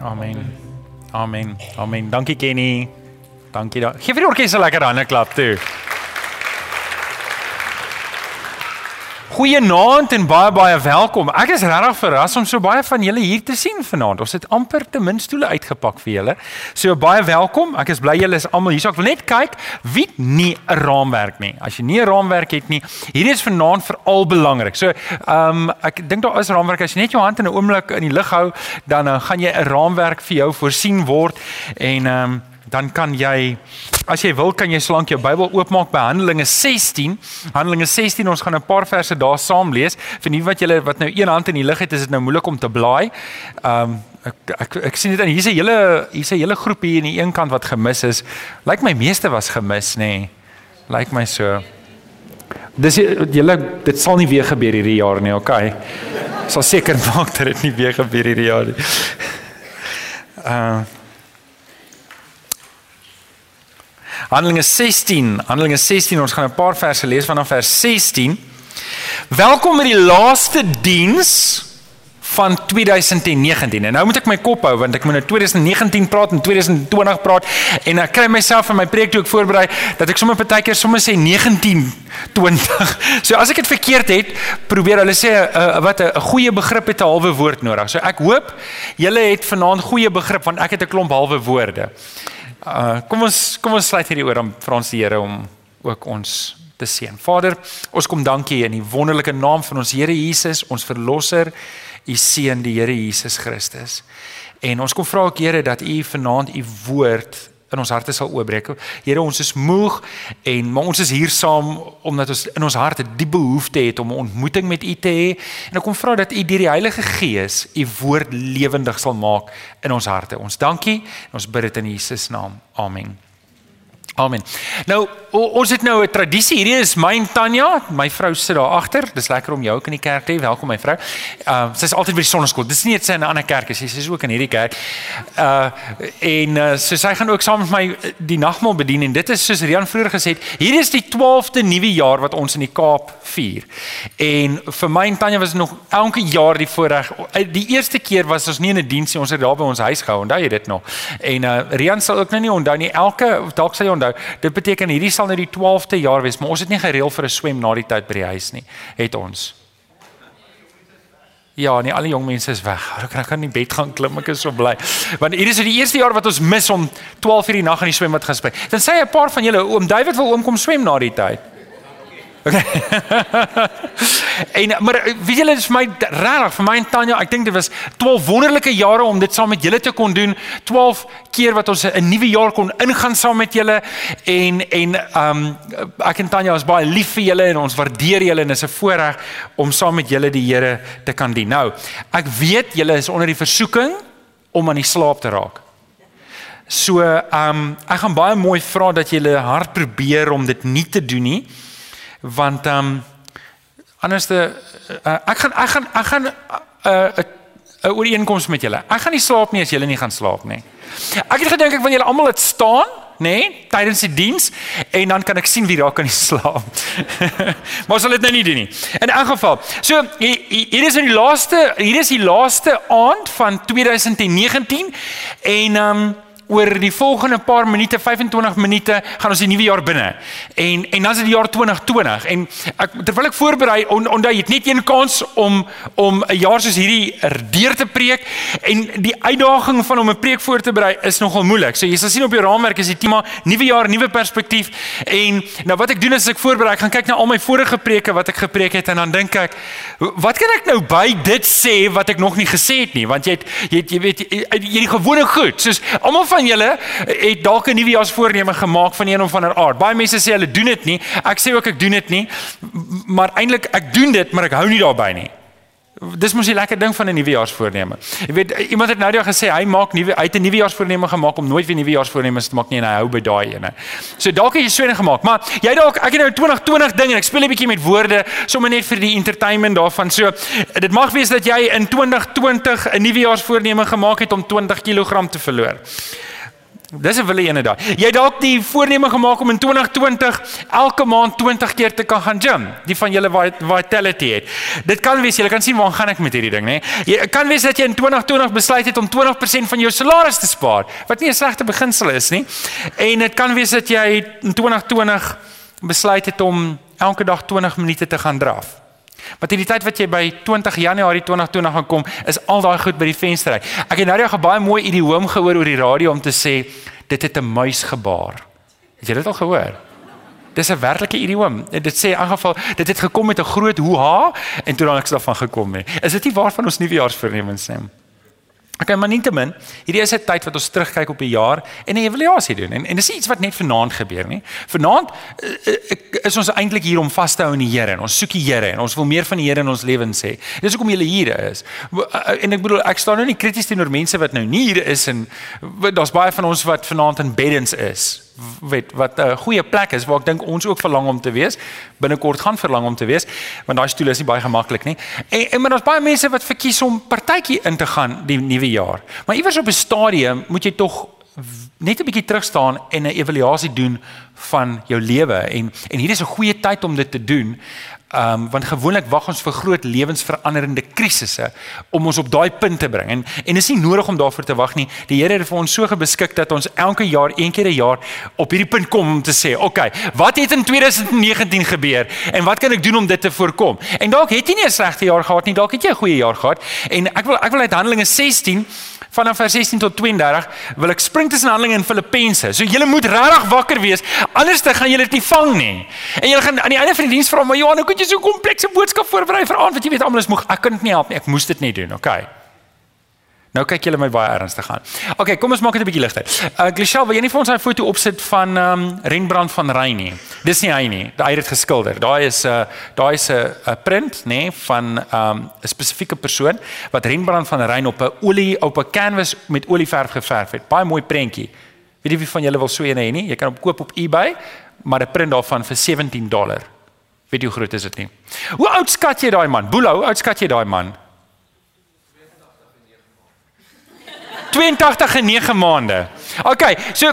Amen. Amen. Amen. Dankie Kenny. Dankie da. Geef vir die orkes 'n lekker hande klap toe. Goeienaand en baie baie welkom. Ek is regtig verras om so baie van julle hier te sien vanaand. Ons het amper te min stoele uitgepak vir julle. So baie welkom. Ek is bly julle is almal hier. So ek wil net kyk wie nie 'n raamwerk nie. As jy nie 'n raamwerk het nie, hierdie is vanaand veral belangrik. So, ehm um, ek dink daar is raamwerk as jy net jou hand in 'n oomblik in die lug hou, dan uh, gaan jy 'n raamwerk vir jou voorsien word en ehm um, dan kan jy as jy wil kan jy solank jou Bybel oopmaak by Handelinge 16. Handelinge 16 ons gaan 'n paar verse daar saam lees. Vir nie wat julle wat nou een hand in die lug het, is dit nou moeilik om te blaai. Um ek ek ek sien dit aan hier's 'n hele hier's 'n hele groep hier aan die een kant wat gemis is. Lyk my meeste was gemis nê. Nee. Lyk my so. Dis julle dit sal nie weer gebeur hierdie jaar nie, okay? Sal seker maak dat dit nie weer gebeur hierdie jaar nie. Uh Handelinge 16, Handelinge 16, ons gaan 'n paar verse lees vanaf vers 16. Welkom by die laaste diens van 2019. En nou moet ek my kop hou want ek moet nou 2019 praat en 2020 praat en ek kry myself in my preek toe ek voorberei dat ek sommer partykeer sommer sê 1920. So as ek dit verkeerd het, probeer hulle sê uh, wat 'n goeie begrip het 'n halwe woord nodig. So ek hoop julle het vanaand goeie begrip want ek het 'n klomp halwe woorde. Uh kom ons kom ons sluit hierdie oor om vir ons die Here om ook ons te seën. Vader, ons kom dankie in die wonderlike naam van ons Here Jesus, ons verlosser, u seun die Here Jesus Christus. En ons kom vra ook Here dat u vanaand u woord in ons harte sal oopbreek. Here, ons is moeg en maar ons is hier saam omdat ons in ons harte die behoefte het om 'n ontmoeting met U te hê. En ek kom vra dat U deur die Heilige Gees U woord lewendig sal maak in ons harte. Ons dankie en ons bid dit in Jesus naam. Amen. Amen. Nou ons het nou 'n tradisie. Hierdie is my en Tanya, my vrou sit daar agter. Dis lekker om jou ook in die kerk te hê. Welkom my vrou. Uh sy's altyd by die sonneskool. Dis nie net sy in 'n ander kerk is. Sy's ook in hierdie kerk. Uh en uh, so sy gaan ook saam met my uh, die nagmaal bedien en dit is soos Rian vroeër gesê het, hierdie is die 12de nuwe jaar wat ons in die Kaap vier. En vir my en Tanya was nog elke jaar die voorreg. Uh, die eerste keer was ons nie in 'n diens nie. Ons het daar by ons huis gehou. Onthou jy dit nog? En uh Rian sal ook nou nie onthou nie. Elke dalk sal jy onthou. Dit beteken hierdie sal nou die 12de jaar wees, maar ons het nie gereël vir 'n swem na die tyd by die huis nie. Het ons. Ja, nee, al die jong mense is weg. Ek kan nie bed gaan klim, ek is so bly. Want hier is dit die eerste jaar wat ons mis om 12 uur die nag in die swembad gaan speel. Dan sê 'n paar van julle, oom David wil oom kom swem na die tyd. Okay. en maar weet julle dis my regtig vir my en Tanya, ek dink dit was 12 wonderlike jare om dit saam met julle te kon doen. 12 keer wat ons 'n nuwe jaar kon ingaan saam met julle en en ehm um, ek en Tanya is baie lief vir julle en ons waardeer julle en is 'n voorreg om saam met julle die Here te kan dien. Nou, ek weet julle is onder die versoeking om aan die slaap te raak. So, ehm um, ek gaan baie mooi vra dat julle hard probeer om dit nie te doen nie want ehm um, anderste uh, ek gaan ek gaan ek gaan 'n uh, 'n uh, ooreenkoms met julle. Ek gaan nie slaap nie as julle nie gaan slaap nie. Ek het gedink ek wil julle almal laat staan, nee, tydens die diens en dan kan ek sien wie daar kan slaap. maar sal dit nou nie doen nie. In elk geval. So hier is in die laaste hier is die laaste aand van 2019 en ehm um, oor die volgende paar minute, 25 minute, gaan ons die nuwe jaar binne. En en dan is dit die jaar 2020 en ek terwyl ek voorberei on, onthou jy het net een kans om om 'n jaar soos hierdie deur te preek en die uitdaging van om 'n preek voor te berei is nogal moeilik. So jy sal sien op jou raamwerk is die tema nuwe jaar, nuwe perspektief en nou wat ek doen is ek voorberei, ek gaan kyk na al my vorige preke wat ek gepreek het en dan dink ek wat kan ek nou by dit sê wat ek nog nie gesê het nie want jy het, jy, het, jy weet jy, jy, jy die gewone goed soos almal van van julle het dalk 'n nuwejaarsvoorneme gemaak van een of ander aard. Baie mense sê hulle doen dit nie. Ek sê ook ek doen dit nie. Maar eintlik ek doen dit, maar ek hou nie daarby nie. Dis mos 'n lekker ding van 'n nuwejaarsvoorneme. Jy weet iemand het nou daag gesê hy maak nuwe uit 'n nuwejaarsvoorneme gemaak om nooit weer nuwejaarsvoornemes te maak nie en hy hou by daai ene. So dalk het jy so 'n gemaak, maar jy dalk ek het nou 2020 ding en ek speel 'n bietjie met woorde sommer net vir die entertainment daarvan. So dit mag wees dat jy in 2020 'n nuwejaarsvoorneme gemaak het om 20 kg te verloor. Dis 'n wille ene daai. Jy dalk die voorneme gemaak om in 2020 elke maand 20 keer te kan gaan gym. Die van julle wat vitality het. Dit kan wees jy kan sien waar gaan ek met hierdie ding, nê? Jy kan wees dat jy in 2020 besluit het om 20% van jou salaris te spaar, wat nie 'n slegte beginsel is nie. En dit kan wees dat jy in 2020 besluit het om elke dag 20 minute te gaan draf. Maar teen die tyd wat jy by 20 Januarie 2020 gaan kom, is al daai goed by die venster uit. Ek het nou net 'n baie mooi idioom gehoor oor die radio om te sê dit het 'n muis gebaar. Het jy dit al gehoor? Dis 'n werklike idioom. Dit sê in geval dit het gekom met 'n groot hoeha en toe dan ek daarvan gekom het. Is dit nie waar van ons nuwejaarsvoornemens nie? Okay, maar nietemin, hierdie is 'n tyd wat ons terugkyk op 'n jaar en 'n evaluasie doen. En en dis iets wat net vanaand gebeur, nie? Vanaand uh, is ons eintlik hier om vas te hou in die Here en ons soek die Here en ons wil meer van die Here in ons lewens hê. Dis hoekom jy hier is. En ek bedoel, ek staan nou nie krities teenoor mense wat nou nie hier is en daar's baie van ons wat vanaand in beddens is weet wat 'n goeie plek is waar ek dink ons ook verlang om te wees. Binnekort gaan verlang om te wees want daai stoel is nie baie gemaklik nie. En en maar daar's baie mense wat verkies om partytjie in te gaan die nuwe jaar. Maar iewers op 'n stadium moet jy tog net 'n bietjie terug staan en 'n evaluasie doen van jou lewe. En en hier is 'n goeie tyd om dit te doen Um, want gewoonlik wag ons vir groot lewensveranderende krisisse om ons op daai punt te bring. En en is nie nodig om daarvoor te wag nie. Die Here het vir ons so gebeskik dat ons elke jaar, een keer 'n jaar op hierdie punt kom om te sê, "Oké, okay, wat het in 2019 gebeur en wat kan ek doen om dit te voorkom?" En dalk het jy nie 'n slegte jaar gehad nie, dalk het jy 'n goeie jaar gehad. En ek wil ek wil uit Handelinge 16 vanaf vers 16 tot 32 wil ek spring tussen Handelinge en Filippense. So julle moet regtig wakker wees, anders dan gaan julle dit nie vang nie. En julle gaan aan die einde van die diens vra, "Maar Johan, hoe kan jy so 'n komplekse boodskap voorberei vir aand wat jy weet almal is moeg? Ek kan dit nie help nie. Ek moes dit net doen, okay?" Nou kyk julle my baie ernstig aan. OK, kom ons maak dit 'n bietjie ligter. Uh Glishel, wil jy nie vir ons 'n foto opsit van um Rembrandt van Rijn nie? Dis nie hy nie. Hy het dit geskilder. Daai is 'n uh, daai is 'n 'n print, nê, nee, van um 'n spesifieke persoon wat Rembrandt van Rijn op 'n olie op 'n canvas met olieverf geverf het. Baie mooi prentjie. Weet jy wie van julle wil so een hê nie? Jy kan hom koop op eBay, maar 'n print daarvan vir 17 dollar. Weet jy hoe groot is dit nie? Hoe oud skat jy daai man? Boelo, hoe oud skat jy daai man? 82 en 9 maande. OK, so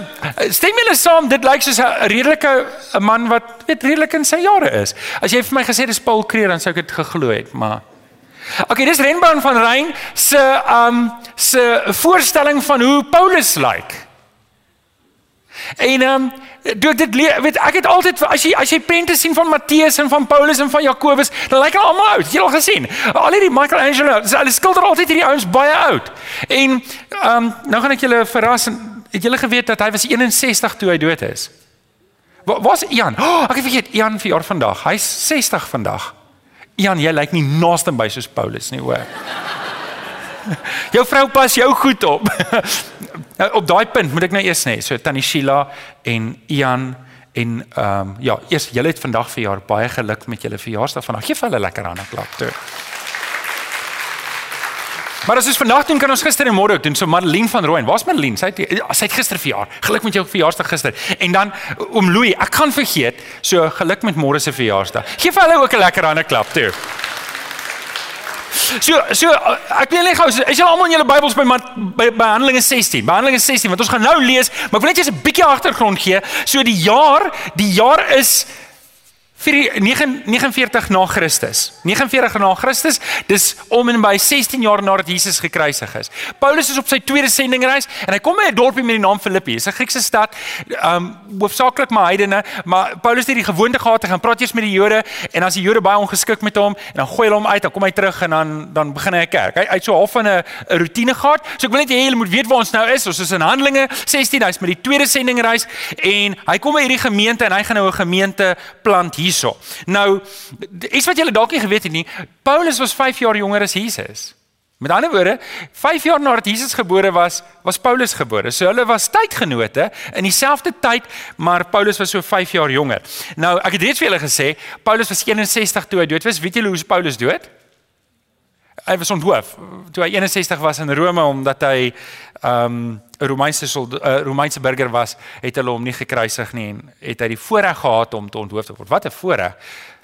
stem julle saam dit lyk soos 'n redelike 'n man wat weet redelik in sy jare is. As jy vir my gesê dis Paul Kreer dan sou ek dit geglo het, maar OK, dis Renbaan van Rein se um se voorstelling van hoe Paulus lyk. En um Doe dit weet ek het altyd as jy as jy prente sien van Matteus en van Paulus en van Jakobus, dan lyk hulle almal oud. Jy al gesien. Al hierdie Michelangelo, hulle skilder altyd hierdie ouens baie oud. En ehm um, nou gaan ek julle verras. Het julle geweet dat hy was 61 toe hy dood is? Wat was Ian? Oh, ek het vergeet Ian vir jaar vandag. Hy's 60 vandag. Ian, jy lyk nie naaste by soos Paulus nie, hoor. jou vrou pas jou goed op. nou op daai punt moet ek nou eers sê, so Tannie Sheila en Ian en ehm um, ja, eers julle het vandag verjaar, baie geluk met julle verjaarsdag vandag. Geef hulle lekker hande klap toe. Maar as ons vandag doen kan ons gister en môre ook doen. So Marlene van Rooyen, waar's Marlene? Sy het sy het gister verjaar. Geluk met jou verjaarsdag gister. En dan oom Louis, ek kan vergeet. So geluk met môre se verjaarsdag. Geef hulle ook 'n lekker hande klap toe. So so ek wil net gou is julle almal in julle Bybels by by, by Handelinge 16. By Handelinge 16 want ons gaan nou lees, maar ek wil net jy's 'n bietjie agtergrond gee. So die jaar, die jaar is 49 na Christus. 49 na Christus. Dis om en by 16 jaar nadat Jesus gekruisig is. Paulus is op sy tweede sendingreis en hy kom by 'n dorpie met die naam Filippi. Dis 'n Griekse stad, um hoofsaaklik maar heidene, maar Paulus het die gewoonte gehad om gaan praat eers met die Jode en as die Jode baie ongeskik met hom en dan gooi hulle hom uit, dan kom hy terug en dan dan begin hy 'n kerk. Hy uit so half van 'n rotine gehad. So ek wil net hê julle moet weet waar ons nou is. Ons is in Handelinge 16. Hy's met die tweede sendingreis en hy kom by hierdie gemeente en hy gaan nou 'n gemeente plant hier hierso. Nou, iets wat julle dalk nie geweet het nie, Paulus was 5 jaar jonger as Jesus. Met ander woorde, 5 jaar nadat Jesus gebore was, was Paulus gebore. So hulle was tydgenote in dieselfde tyd, maar Paulus was so 5 jaar jonger. Nou, ek het reeds vir julle gesê, Paulus was 61 toe hy dood was. Weet julle hoe Paulus dood? Hy was onthoof toe hy 61 was in Rome omdat hy ehm, 'n um, Romeinse 'n uh, Romeinse burger was, het hulle hom nie gekruisig nie en het hy die voorreg gehad om te onthoof te word. Wat 'n voorreg.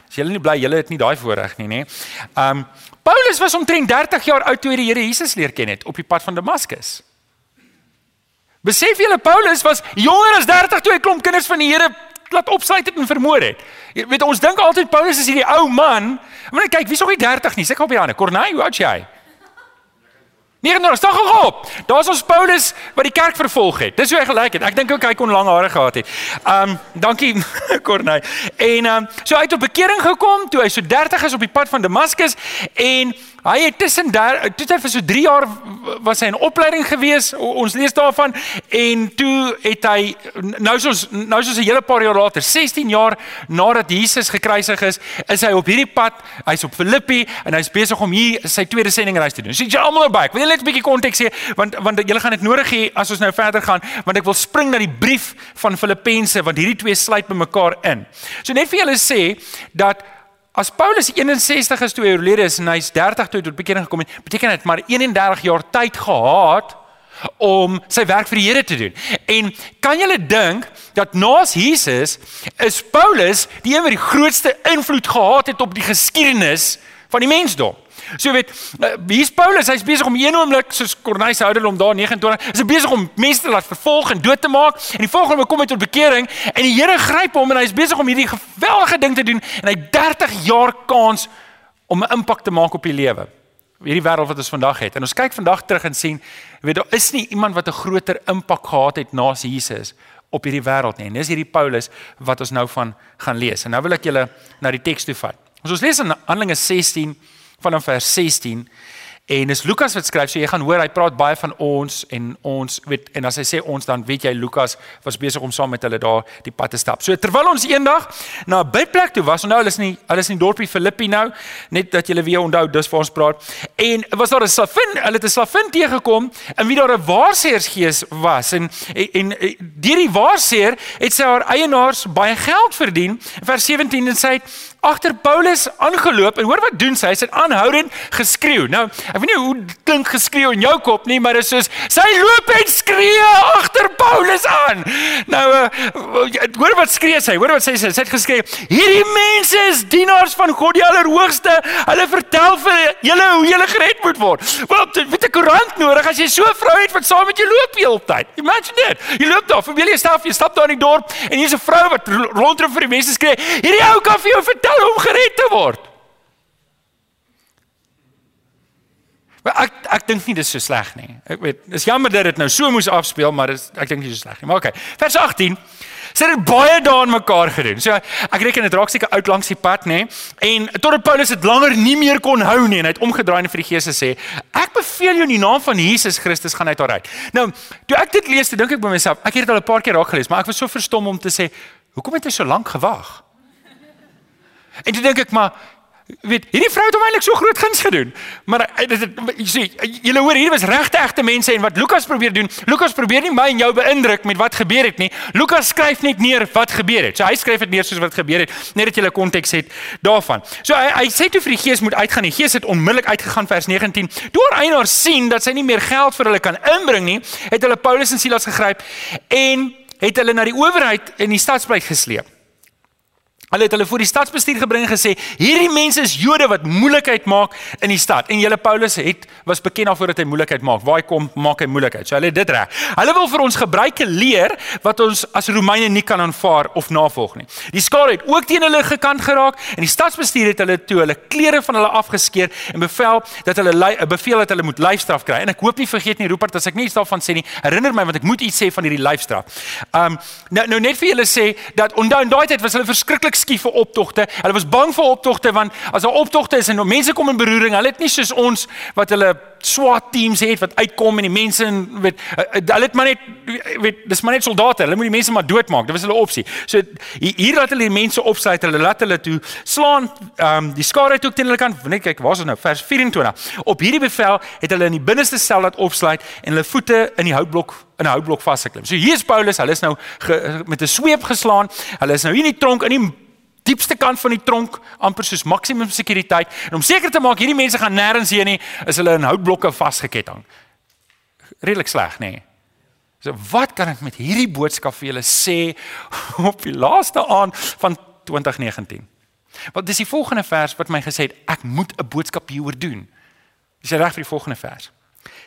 As julle nie bly julle het nie daai voorreg nie, nê. Ehm um, Paulus was omtrent 30 jaar oud toe hy die Here Jesus leer ken het op die pad van Damaskus. Besef julle Paulus was jonger as 30 toe hy klomp kinders van die Here laat opsluit het en vermoor het. Jy weet ons dink altyd Paulus is hierdie ou man. Maar kyk, wie's nog nie 30 nie? Sê gou op die hande. Corneille, hoe oud is hy? 39, staan gou op. Daar's ons Paulus wat die kerk vervolg het. Dis hoe hy gelyk het. Ek dink ook hy kon lang hare gehad het. Um dankie Corneille. En um so het op bekering gekom toe hy so 30 is op die pad van Damaskus en Hy het tussen daar toe hy vir so 3 jaar was hy in opleiding gewees. Ons lees daarvan en toe het hy nou soos nou soos 'n hele paar jaar later, 16 jaar nadat Jesus gekruisig is, is hy op hierdie pad. Hy's op Filippi en hy's besig om hier sy tweede sendingreis te doen. So jy almal naby. Ek wil net 'n bietjie konteks gee want want julle gaan dit nodig hê as ons nou verder gaan want ek wil spring na die brief van Filippense want hierdie twee sluit by mekaar in. So net vir julle sê dat As Paulus 61 is toe hy oorlede is en hy's 30 toe hy tot bekering gekom het, beteken dit maar 31 jaar tyd gehad om sy werk vir die Here te doen. En kan julle dink dat naas Jesus is Paulus die een wat die grootste invloed gehad het op die geskiedenis van die mensdom? So weet, uh, hier's Paulus, hy's besig om een oomblik soos Kornelius houder om daar 29, is hy besig om mense te laat vervolg en dood te maak en die volgende oomblik kom hy tot bekering en die Here gryp hom en hy's besig om hierdie geweldige ding te doen en hy 30 jaar kans om 'n impak te maak op die lewe. Hierdie wêreld wat ons vandag het. En ons kyk vandag terug en sien, weet daar is nie iemand wat 'n groter impak gehad het na Jesus op hierdie wêreld nie. En dis hierdie Paulus wat ons nou van gaan lees. En nou wil ek julle na die teks toe vat. Ons lees in Handelinge 16 vanaf vers 16 En dis Lukas wat skryf, so jy gaan hoor hy praat baie van ons en ons weet en as hy sê ons dan weet jy Lukas was besig om saam met hulle daar die pad te stap. So terwyl ons eendag na 'n bidplek toe was, nou hulle is nie hulle is in dorpie Filippi nou, net dat julle weer onthou dis vir ons praat. En was daar 'n slavin, hulle het 'n slavin teëgekom en wie daar 'n waarseersgees was en en, en deur die waarseer het sy haar eienaars baie geld verdien. Vers 17 en sy het agter Paulus aangeloop en hoor wat doen sy? Sy het aanhoudend geskreeu. Nou Ek weet nie hoe dink geskreeu in jou kop nie, maar dit is soos sy loop en skree agter Paulus aan. Nou uh, hoor wat skree sy? Hoor wat sê sy? Sy het geskree: "Hierdie mense is dienaars van God die Allerhoogste. Hulle vertel vir julle hoe julle gered moet word." Wel, weet 'n koerant nodig as jy so 'n vrou het wat saam met jou loop die hele tyd. Imagine dit. Jy loop daar, jy stap, jy stap daar in die dorp en hier's 'n vrou wat rondloop vir die mense skree: "Hierdie ou kan vir jou vertel hoe om gered te word." Maar ek ek dink nie dis so sleg nie. Ek weet, dis jammer dat dit nou so moes afspeel, maar dis ek dink nie so sleg nie. Maar okay. Vers 18. Sy het baie daan mekaar gedoen. So ek reken dit raak seker oud langs die pad, nê? En totdat Paulus dit langer nie meer kon hou nie en hy het omgedraai en vir die Gees gesê: "Ek beveel jou in die naam van Jesus Christus gaan uit haar uit." Nou, toe ek dit lees, dink ek by myself, ek het dit al 'n paar keer raak gelees, maar ek was so verstom om te sê, "Hoekom het hy so lank gewag?" En toe dink ek maar weet hierdie vrou het eintlik so groot guns gedoen. Maar eh, dit jy sê julle hoor hier was regte egte mense en wat Lukas probeer doen. Lukas probeer nie my en jou beïndruk met wat gebeur het nie. Lukas skryf net neer wat gebeur het. So hy skryf dit neer soos wat gebeur het, net dat jy 'n konteks het daarvan. So hy hy sê toe vir die gees moet uitgaan. Die gees het onmiddellik uitgegaan vers 19. Toe eienaar sien dat sy nie meer geld vir hulle kan inbring nie, het hulle Paulus en Silas gegryp en het hulle na die owerheid in die stadsplek gesleep. Hulle het hulle voor die stadsbestuur gebring en gesê: "Hierdie mense is Jode wat moeilikheid maak in die stad." En julle Paulus het was bekend daarvoor dat hy moeilikheid maak. Waar hy kom, maak hy moeilikheid. So hulle het dit reg. Hulle wil vir ons gebruike leer wat ons as Romeine nie kan aanvaar of navolg nie. Die skare het ook teen hulle gekant geraak en die stadsbestuur het hulle toe hulle klere van hulle afgeskeer en bevel dat hulle 'n beveel dat hulle moet lyfstraf kry. En ek hoop nie vergeet nie Rupert as ek nie iets daarvan sê nie. Herinner my want ek moet iets sê van hierdie lyfstraf. Um nou nou net vir julle sê dat onthou in daai tyd was hulle verskriklik skief vir optogte. Hulle was bang vir optogte want as daar optogte is en mense kom in beroering, hulle het nie soos ons wat hulle SWAT teams het wat uitkom en die mense en weet eh, eh, hulle het maar net weet dis maar net soldate. Hulle moet die mense maar doodmaak. Dit was hulle opsie. So hier laat hulle die mense opsluit. Hulle laat hulle toe slaan ehm um, die skare toe teen hulle kant. Net kyk, waar is ons nou? Vers 24. Op hierdie bevel het hulle in die binneste sel laat opsluit en hulle voete in die houtblok in 'n houtblok vasgeklim. So hier is Paulus, hulle is nou ge, met 'n sweep geslaan. Hulle is nou hier in die tronk in die diepste kant van die tronk amper soos maksimum sekuriteit en om seker te maak hierdie mense gaan nêrens heen nie is hulle in houtblokke vasgeketting. Redelik sleg, nê? Nee. So wat kan ek met hierdie boodskap vir julle sê op die laaste aand van 2019? Want dis die volgende vers wat my gesê het ek moet 'n boodskap hieroor doen. Dis reg vir die volgende vers.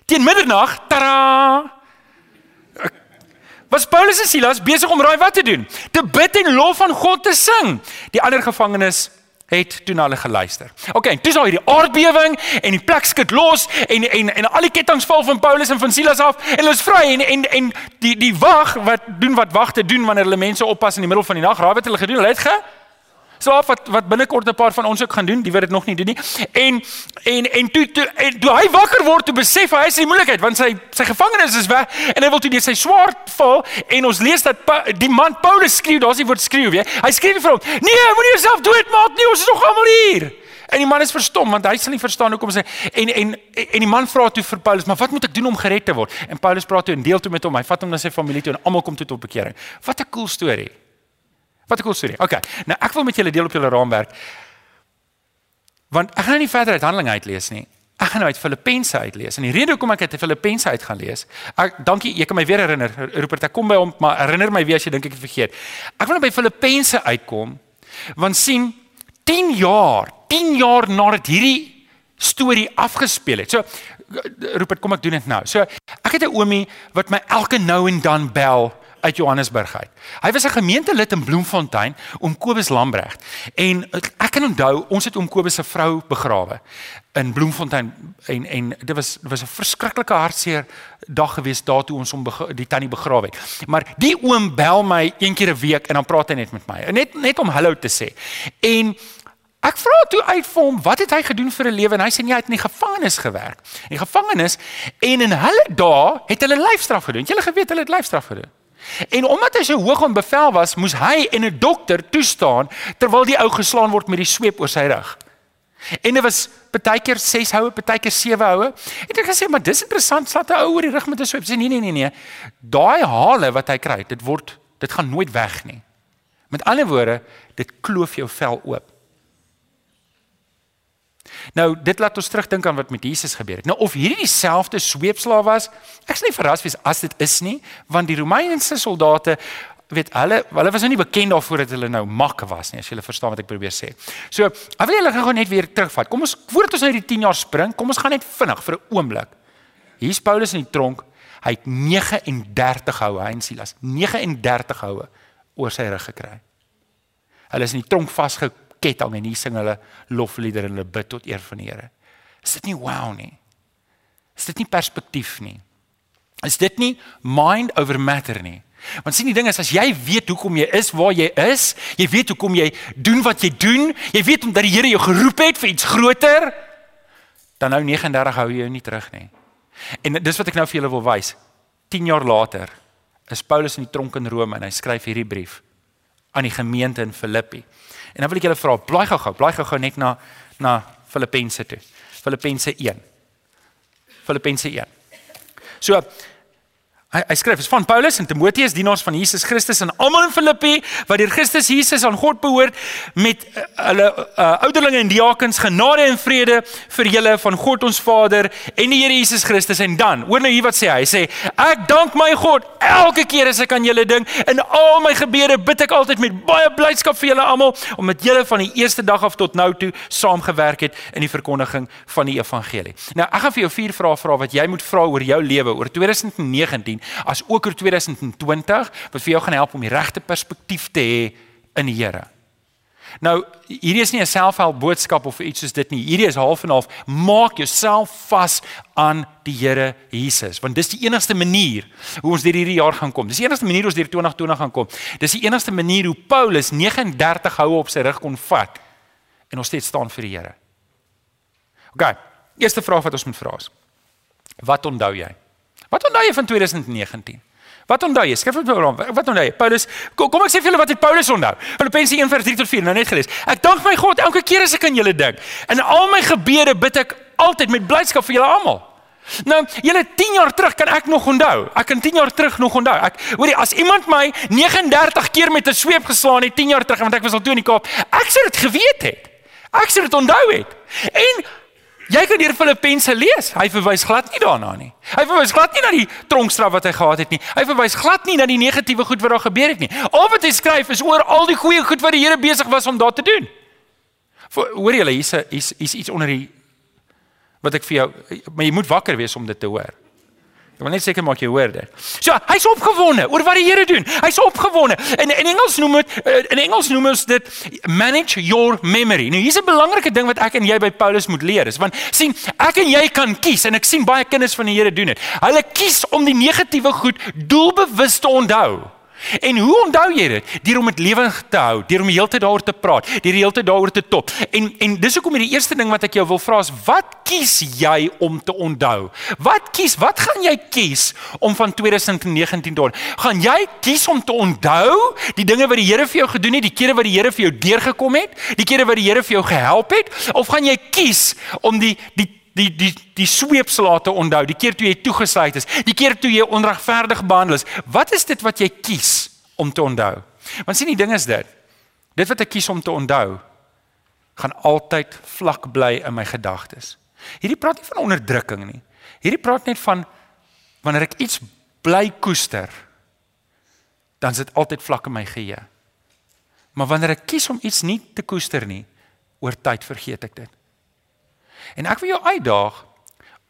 Teen middernag, tada! Was Paulus en Silas besig om raai wat te doen? Te bid en lof aan God te sing. Die ander gevangenes het toe na hulle geluister. OK, toe is daar hierdie aardbewing en die plek skud los en en en al die kettinge val van Paulus en van Silas af en hulle is vry en en en die die wag wat doen wat wagte doen wanneer hulle mense oppas in die middel van die nag. Raai wat hulle gedoen? Hulle het ge slaap wat wat binnekort 'n paar van ons ook gaan doen, die weet dit nog nie doen nie. En en en toe toe, en, toe hy wakker word te besef hy is in moeilikheid want sy sy gevangenes is weg en hy wil toe net sy swaard val en ons lees dat pa, die man Paulus skreeu, daar's die woord skreeu weer. Hy skreeu vir hom: "Nee, moenie jouself doodmaak nie, ons is nog almal hier." En die man is verstom want hy sal nie verstaan hoekom sy en en en die man vra toe vir Paulus, "Maar wat moet ek doen om gered te word?" En Paulus praat toe en deel toe met hom. Hy vat hom na sy familie toe en almal kom toe tot bekering. Wat 'n cool storie. Wat 'n cool storie. Okay. Nou ek wil met julle deel op julle raamwerk. Want ek gaan nou nie verder uit Handelinge uitlees nie. Ek gaan nou uit Filippense uitlees. En die rede hoekom ek uit Filippense uit gaan lees, ek dankie, jy kan my weer herinner. Rupert, ek kom by hom, maar herinner my weer as jy dink ek het vergeet. Ek wil nou by Filippense uitkom want sien 10 jaar, 10 jaar nadat hierdie storie afgespeel het. So Rupert, kom ek doen dit nou. So ek het 'n oomie wat my elke nou en dan bel uit Johannesburg uit. Hy was 'n gemeentelid in Bloemfontein om Kobus Lambregt. En ek kan onthou, ons het oom Kobus se vrou begrawe in Bloemfontein en en dit was dit was 'n verskriklike hartseer dag gewees daartoe ons hom die tannie begrawe het. Maar die oom bel my een keer 'n week en dan praat hy net met my. Net net om hallo te sê. En Ek vra toe uit vir hom, wat het hy gedoen vir 'n lewe? En hy sê nee, hy het in die gevangenis gewerk. In die gevangenis en in hulle dae het hulle lyfstraf gedoen. Het geweet hulle het lyfstraf gedoen. En omdat hy so hoog in bevel was, moes hy en 'n dokter toestaan terwyl die ou geslaan word met die sweep oor sy rug. En dit was baie keer 6 houe, baie keer 7 houe. En ek gesê, maar dis interessant, slat 'n ou oor die rug met 'n sweep. Sê nee nee nee nee. Daai hale wat hy kry, dit word dit gaan nooit weg nie. Met ander woorde, dit kloof jou vel oop. Nou, dit laat ons terugdink aan wat met Jesus gebeur het. Nou of hierdie dieselfde sweepslaaf was, ek's nie verras wees as dit is nie, want die Romeinse soldate weet hulle hulle was nou nie bekend daarvoor dat hulle nou makke was nie as jy verstaan wat ek probeer sê. So, ek wil julle gou net weer terugvat. Kom ons voordat ons uit die 10 jaar spring, kom ons gaan net vinnig vir 'n oomblik. Hier's Paulus in die tronk. Hy het 39 houe, hy en Silas, 39 houe oor sy rug gekry. Hulle is in die tronk vasgekom ketting en hier sing hulle lofliedere en hulle bid tot eer van die Here. Is dit nie wow nie? Is dit nie perspektief nie? Is dit nie mind over matter nie? Want sien die ding is as jy weet hoekom jy is waar jy is, jy weet hoekom jy doen wat jy doen, jy weet omdat die Here jou geroep het vir iets groter, dan nou 39 hou jy jou nie terug nie. En dis wat ek nou vir julle wil wys. 10 jaar later is Paulus in die tronk in Rome en hy skryf hierdie brief aan die gemeente in Filippi. En dan wil ek julle vra, blaai gou-gou, blaai gou-gou net na na Filippense toe. Filippense 1. Filippense 1. So Hy hy skryf is van Paulus en Timoteus dienaars van Jesus Christus en almal in Filippi wat deur Christus Jesus aan God behoort met uh, hulle uh, ouderlinge en diakens genade en vrede vir julle van God ons Vader en die Here Jesus Christus. En dan hoor nou hier wat sê hy sê ek dank my God elke keer as ek aan julle dink. In al my gebede bid ek altyd met baie blydskap vir julle almal omdat julle van die eerste dag af tot nou toe saamgewerk het in die verkondiging van die evangelie. Nou ek gaan vir jou vier vrae vra wat jy moet vra oor jou lewe oor 2019 as ook oor 2020 wat vir jou gaan help om die regte perspektief te hê in die Here. Nou, hierdie is nie 'n selfhelp boodskap of iets soos dit nie. Hierdie is half en half. Maak jouself vas aan die Here Jesus, want dis die enigste manier hoe ons deur hierdie jaar gaan kom. Dis die enigste manier hoe ons deur 2020 gaan kom. Dis die enigste manier hoe Paulus 39 houe op sy rug kon vat en nog steeds staan vir die Here. OK. Eerste vraag wat ons moet vra is: Wat onthou jy? Wat onthou jy van 2019? Wat onthou jy? Skryf op. Wat onthou jy? Paulus, kom, kom ek sê vir julle wat het Paulus onthou. Filippense 1:3 tot 4, nou net gelees. Ek dank my God elke keer as ek aan julle dink. In al my gebede bid ek altyd met blydskap vir julle almal. Nou, julle 10 jaar terug kan ek nog onthou. Ek kan 10 jaar terug nog onthou. Ek hoorie, as iemand my 39 keer met 'n sweep geslaan het 10 jaar terug, want ek was al toe in die Kaap, ek sou dit geweet het. Ek sou dit onthou het. En Jy kan deur Filippense lees. Hy verwys glad nie daarna nie. Hy verwys glad nie na die tronkstraf wat hy gehad het nie. Hy verwys glad nie na die negatiewe goed wat daar gebeur het nie. Al wat hy skryf is oor al die goeie goed wat die Here besig was om daar te doen. Hoor julle, hier's hier's iets onder die wat ek vir jou maar jy moet wakker wees om dit te hoor. Ek wil net seker maak jy hoor dit. So, hy's opgewonde oor wat die Here doen. Hy's opgewonde. In in Engels noem dit eh, in Engels noem ons dit manage your memory. Nou hier's 'n belangrike ding wat ek en jy by Paulus moet leer. Is want sien, ek en jy kan kies en ek sien baie kinders van die Here doen dit. Hulle kies om die negatiewe goed doelbewus te onthou. En hoe onthou jy dit? Deur om dit lewendig te hou, deur om die hele tyd daaroor te praat, deur die hele tyd daaroor te top. En en dis hoekom die eerste ding wat ek jou wil vra is, wat kies jy om te onthou? Wat kies? Wat gaan jy kies om van 2019 te onthou? Gaan jy kies om te onthou die dinge wat die Here vir jou gedoen het, die kere wat die Here vir jou deurgekom het, die kere wat die Here vir jou gehelp het, of gaan jy kies om die die die die die sweepslate onthou, die keer toe jy toegesluit is, die keer toe jy onregverdig behandel is. Wat is dit wat jy kies om te onthou? Want sien die ding is dit. Dit wat ek kies om te onthou gaan altyd vlak bly in my gedagtes. Hierdie praat nie van onderdrukking nie. Hierdie praat net van wanneer ek iets bly koester, dan sit altyd vlak in my geheue. Maar wanneer ek kies om iets nie te koester nie, oor tyd vergeet ek dit. En ek wil jou uitdaag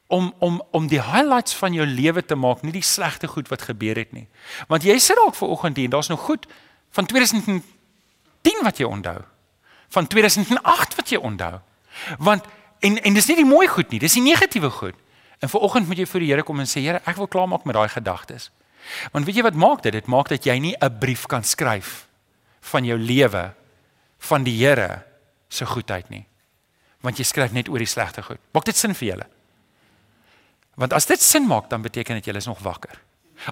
om om om die highlights van jou lewe te maak, nie die slegte goed wat gebeur het nie. Want jy sit dalk ver oggend hier en daar's nog goed van 2010 wat jy onthou. Van 2008 wat jy onthou. Want en en dis nie die mooi goed nie, dis die negatiewe goed. En ver oggend moet jy voor die Here kom en sê Here, ek wil klaarmaak met daai gedagtes. Want weet jy wat maak dit? Dit maak dat jy nie 'n brief kan skryf van jou lewe van die Here se goedheid nie want jy skryf net oor die slegte goed. Maak dit sin vir julle? Want as dit sin maak, dan beteken dit julle is nog wakker.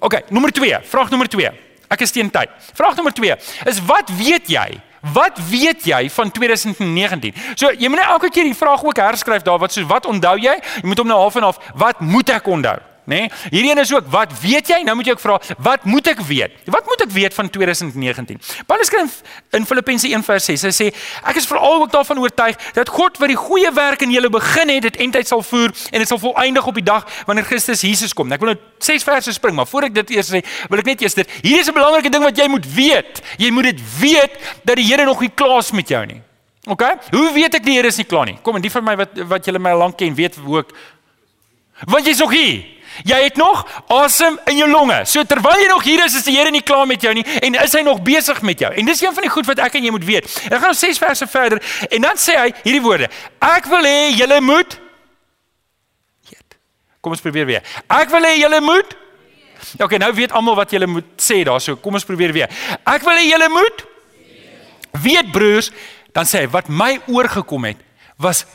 OK, nommer 2, vraag nommer 2. Ek is teen tyd. Vraag nommer 2 is wat weet jy? Wat weet jy van 2019? So, jy moet net elke keer die vraag ook herskryf daar wat so wat onthou jy? Jy moet hom nou half en half wat moet ek onthou? Nê? Nee? Hierdie een is ook wat weet jy? Nou moet jy ook vra, wat moet ek weet? Wat moet ek weet van 2019? Paulus skryf in Filippense 1:6. Hy sê ek is veral ook daarvan oortuig dat God wat die goeie werk in julle begin het, dit eintlik sal voer en dit sal volëindig op die dag wanneer Christus Jesus kom. Ek wil nou ses verse spring, maar voor ek dit eers sê, wil ek net eers dit. Hier is 'n belangrike ding wat jy moet weet. Jy moet dit weet dat die Here nog nie klaar is met jou nie. OK? Hoe weet ek die Here is nie klaar nie? Kom en die van my wat wat julle my lank ken, weet hoe ek Want jy's nog hier. Jy het nog asem in jou longe. So terwyl jy nog hier is, is die Here nie klaar met jou nie en is hy nog besig met jou. En dis een van die goed wat ek en jy moet weet. Dan gaan ons 6 verse verder en dan sê hy hierdie woorde: Ek wil hê julle moet weet. Kom ons probeer weer. Ek wil hê julle moet Ja, okay, nou weet almal wat julle moet sê daarso. Kom ons probeer weer. Ek wil hê julle moet weet broers, dan sê hy wat my oorgekom het was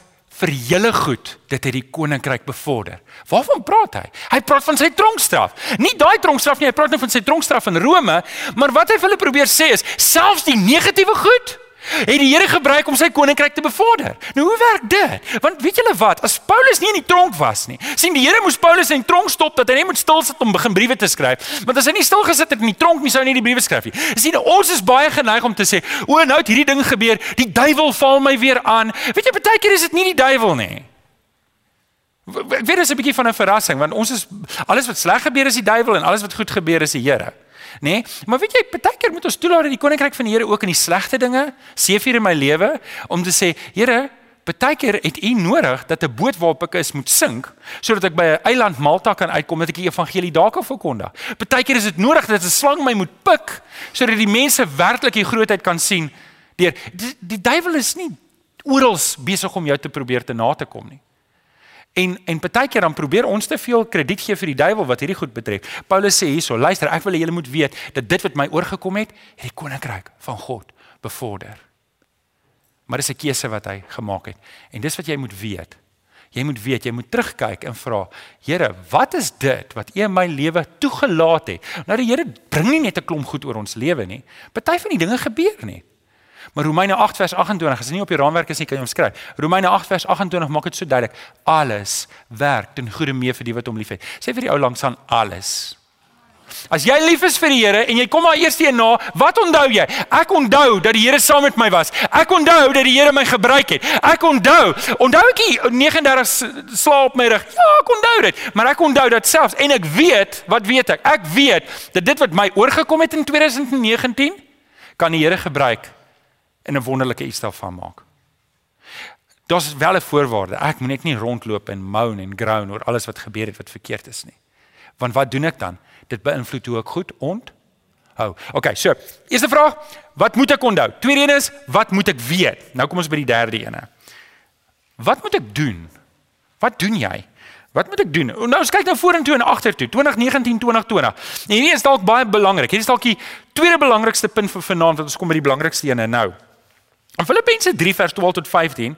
vir julle goed dit het die koninkryk bevorder. Waarvan praat hy? Hy praat van sy tronkstraf. Nie daai tronkstraf nie, hy praat nou van sy tronkstraf in Rome, maar wat hy vir hulle probeer sê is selfs die negatiewe goed het die Here gebruik om sy koninkryk te bevorder. Nou hoe werk dit? Want weet julle wat, as Paulus nie in die tronk was nie, sien die Here moes Paulus in die tronk stop dat hy net moet stil sit om begin briewe te skryf. Want as hy nie stil gesit het in die tronk nie, sou hy nie die briewe skryf nie. Sien, ons is baie geneig om te sê, "O, nou het hierdie ding gebeur, die duiwel val my weer aan." Weet jy, baie keer is dit nie die duiwel nie. Ek weet dit is 'n bietjie van 'n verrassing want ons is alles wat sleg gebeur is die duiwel en alles wat goed gebeur is die Here nê? Nee? Maar weet jy, baie keer moet ons toelaat dat die koninkryk van die Here ook in die slegte dinge seëvier in my lewe om te sê, Here, baie keer het U nodig dat 'n boot waarop ek is moet sink sodat ek by 'n eiland Malta kan uitkom dat ek die evangelie daar kan verkondig. Baie keer is dit nodig dat 'n slang my moet pik sodat die mense werklik die grootheid kan sien deur die, die duiwel is nie oral besig om jou te probeer te na te kom nie. En en baie keer dan probeer ons te veel krediet gee vir die duiwel wat hierdie goed betref. Paulus sê hierso, luister, ek wil hê julle moet weet dat dit wat my oorgekom het, het die koninkryk van God bevorder. Maar dis 'n keuse wat hy gemaak het. En dis wat jy moet weet. Jy moet weet, jy moet terugkyk en vra, Here, wat is dit wat U in my lewe toegelaat het? Nou die Here bring nie net 'n klomp goed oor ons lewe nie. Party van die dinge gebeur nie. Maar Romeine 8 vers 28, as dit nie op die raamwerk is nie, kan jy hom skryf. Romeine 8 vers 28 maak dit so duidelik. Alles werk ten goeie mee vir die wat hom liefhet. Sê vir die ou langs aan alles. As jy lief is vir die Here en jy kom maar eers hier na, wat onthou jy? Ek onthou dat die Here saam met my was. Ek onthou dat die Here my gebruik het. Ek onthou, onthou ek 39 slaap my rug. Ja, ek onthou dit, maar ek onthou dat selfs en ek weet, wat weet ek? Ek weet dat dit wat my oorgekom het in 2019 kan die Here gebruik en 'n wonderlike iets daarvan maak. Daar's wel 'n voorwaarde. Ek moet net nie rondloop en moan en groan oor alles wat gebeur het wat verkeerd is nie. Want wat doen ek dan? Dit beïnvloed hoe ek goed onthou. Okay, so, eerste vraag, wat moet ek onthou? Tweede een is, wat moet ek weet? Nou kom ons by die derde een. Wat moet ek doen? Wat doen jy? Wat moet ek doen? Nou ons kyk nou vorentoe en agtertoe, 2019, 2020. En hierdie is dalk baie belangrik. Hierdie is dalk die tweede belangrikste punt vir vanaand wat ons kom by die belangrikste ene nou. In Filippense 3 vers 12 tot 15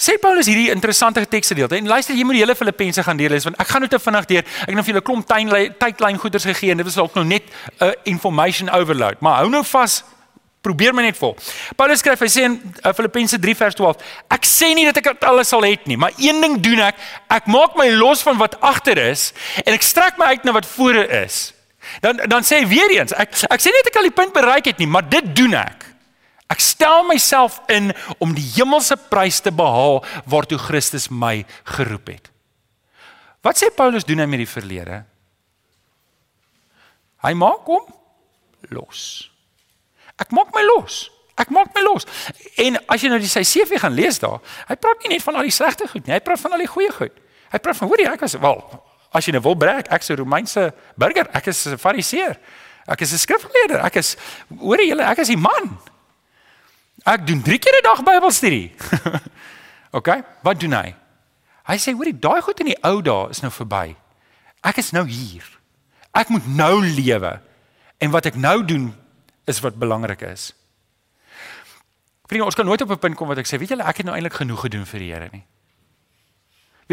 sê Paulus hierdie interessante teksgedeelte. En luister, jy moet die hele Filippense gaan deurlees want ek gaan nou te vinnig deur. Ek het nou vir julle klomp tydlyn goeders gegee en dit was dalk nou net 'n uh, information overload. Maar hou nou vas. Probeer my net vol. Paulus skryf, hy sê in uh, Filippense 3 vers 12: Ek sê nie dat ek alles sal hê nie, maar een ding doen ek. Ek maak my los van wat agter is en ek strek my uit na wat voor is. Dan dan sê hy weer eens, ek ek sê nie dat ek al die punt bereik het nie, maar dit doen ek. Ek stel myself in om die hemelse prys te behaal waartoe Christus my geroep het. Wat sê Paulus doen hy met die verlede? Hy maak hom los. Ek maak my los. Ek maak my los. En as jy nou die sy CV gaan lees daar, hy praat nie net van al die slegte goed nie, hy praat van al die goeie goed. Hy praat van hoorie, ek was wel, as jy nou wil brek, ek's 'n Romeinse burger, ek is 'n Fariseer. Ek is 'n skrifgeleerde, ek is hoorie julle, ek is die man. Ek doen 3 keer 'n dag Bybelstudie. OK, wat doen hy? Hy sê hoorie, daai goed in die ou dae is nou verby. Ek is nou hier. Ek moet nou lewe. En wat ek nou doen is wat belangrik is. Vriende, ons kan nooit op 'n punt kom wat ek sê, weet julle, ek het nou eintlik genoeg gedoen vir die Here nie.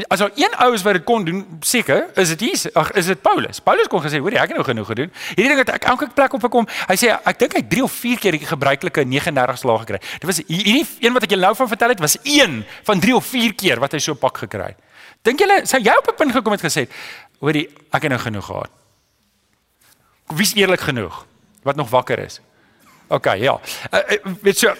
As daar een ou is wat dit kon doen, seker, is dit Jesus. Ag, is dit Paulus. Paulus kon gesê, hoor jy, ek het nou genoeg gedoen. Hierdie ding het ek elke plek op gekom. Hy sê ek dink hy 3 of 4 keer die gebruikelike 39 slaag gekry. Dit was hierdie een wat ek julle nou van vertel het, was een van 3 of 4 keer wat hy so pak gekry het. Dink julle sou jy op 'n punt gekom het gesê, hoor jy, ek het nou genoeg gehad. Wie's eerlik genoeg wat nog wakker is? OK, ja. Uh, weet jy,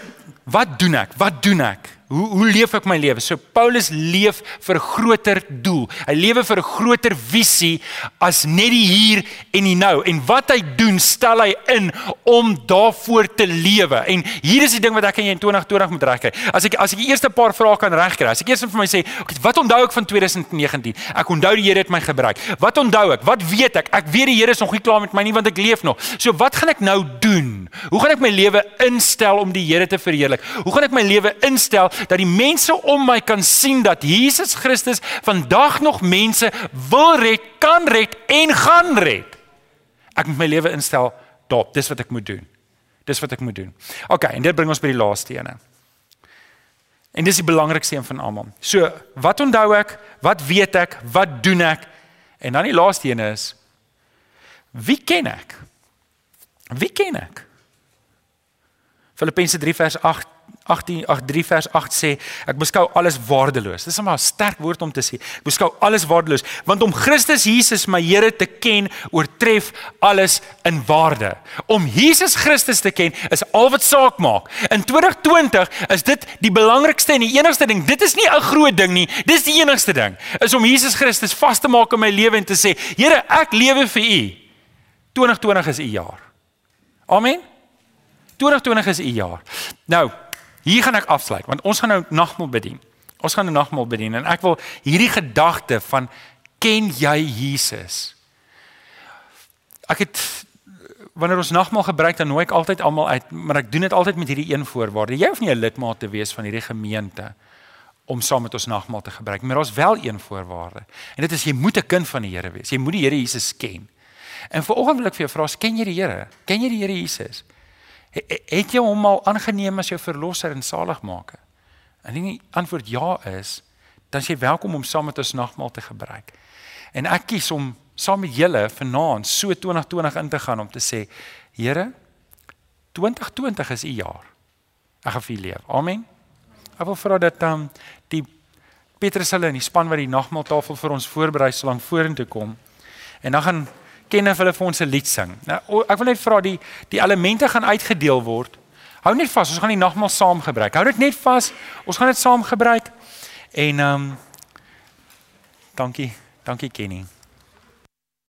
wat doen ek? Wat doen ek? Hoe hoe leef ek my lewe? So Paulus leef vir 'n groter doel. Hy lewe vir 'n groter visie as net die hier en die nou. En wat hy doen, stel hy in om daarvoor te lewe. En hier is die ding wat ek en jy in 2020 moet regkry. As ek as ek die eerste paar vrae kan regkry. As ek eers vir my sê, okay, wat onthou ek van 2019? Ek onthou die Here het my gebruik. Wat onthou ek? Wat weet ek? Ek weet die Here is nog nie klaar met my nie want ek leef nog. So wat gaan ek nou doen? Hoe gaan ek my lewe instel om die Here te verheerlik? Hoe gaan ek my lewe instel dat die mense om my kan sien dat Jesus Christus vandag nog mense wil red, kan red en gaan red. Ek moet my lewe instel daarop. Dis wat ek moet doen. Dis wat ek moet doen. OK, en dit bring ons by die laaste ene. En dis die belangrikste een van almal. So, wat onthou ek? Wat weet ek? Wat doen ek? En dan die laaste een is wie ken ek? Wie ken ek? Filippense 3 vers 8 18 3 vers 8 sê ek beskou alles waardeloos. Dis 'n maar sterk woord om te sê. Ek beskou alles waardeloos want om Christus Jesus my Here te ken oortref alles in waarde. Om Jesus Christus te ken is al wat saak maak. In 2020 is dit die belangrikste en die enigste ding. Dit is nie 'n groot ding nie. Dis die enigste ding. Is om Jesus Christus vas te maak in my lewe en te sê, Here, ek lewe vir U. 2020 is U jaar. Amen. 2020 is u jaar. Nou, hier gaan ek afsluit want ons gaan nou nagmaal bedien. Ons gaan nou nagmaal bedien en ek wil hierdie gedagte van ken jy Jesus? Ek het wanneer ons nagmaal gebruik dan nooi ek altyd almal uit, maar ek doen dit altyd met hierdie een voorwaarde. Jy hoef nie 'n lidmaat te wees van hierdie gemeente om saam met ons nagmaal te gebruik, maar daar's wel een voorwaarde. En dit is jy moet 'n kind van die Here wees. Jy moet die Here Jesus ken. En vanoggend wil ek vir jou vra, ken jy die Here? Ken jy die Here Jesus? Het jy hom al aangeneem as jou verlosser en saligmaker? En die antwoord ja is, dan is jy welkom om saam met ons nagmaal te gebruik. En ek kies om saam met julle vanaand so 2020 in te gaan om te sê, Here, 2020 is u jaar. Ek gaan vir u leef. Amen. Ek wil vra dat dan um, die Petrus hulle in die span wat die nagmaaltafel vir ons voorberei sal lang vorentoe kom. En dan gaan ken of hulle vir ons 'n lied sing. Nou ek wil net vra die die elemente gaan uitgedeel word. Hou net vas, ons gaan die nagmaal saam gebruik. Hou dit net vas. Ons gaan dit saam gebruik. En ehm um, dankie. Dankie Kenny.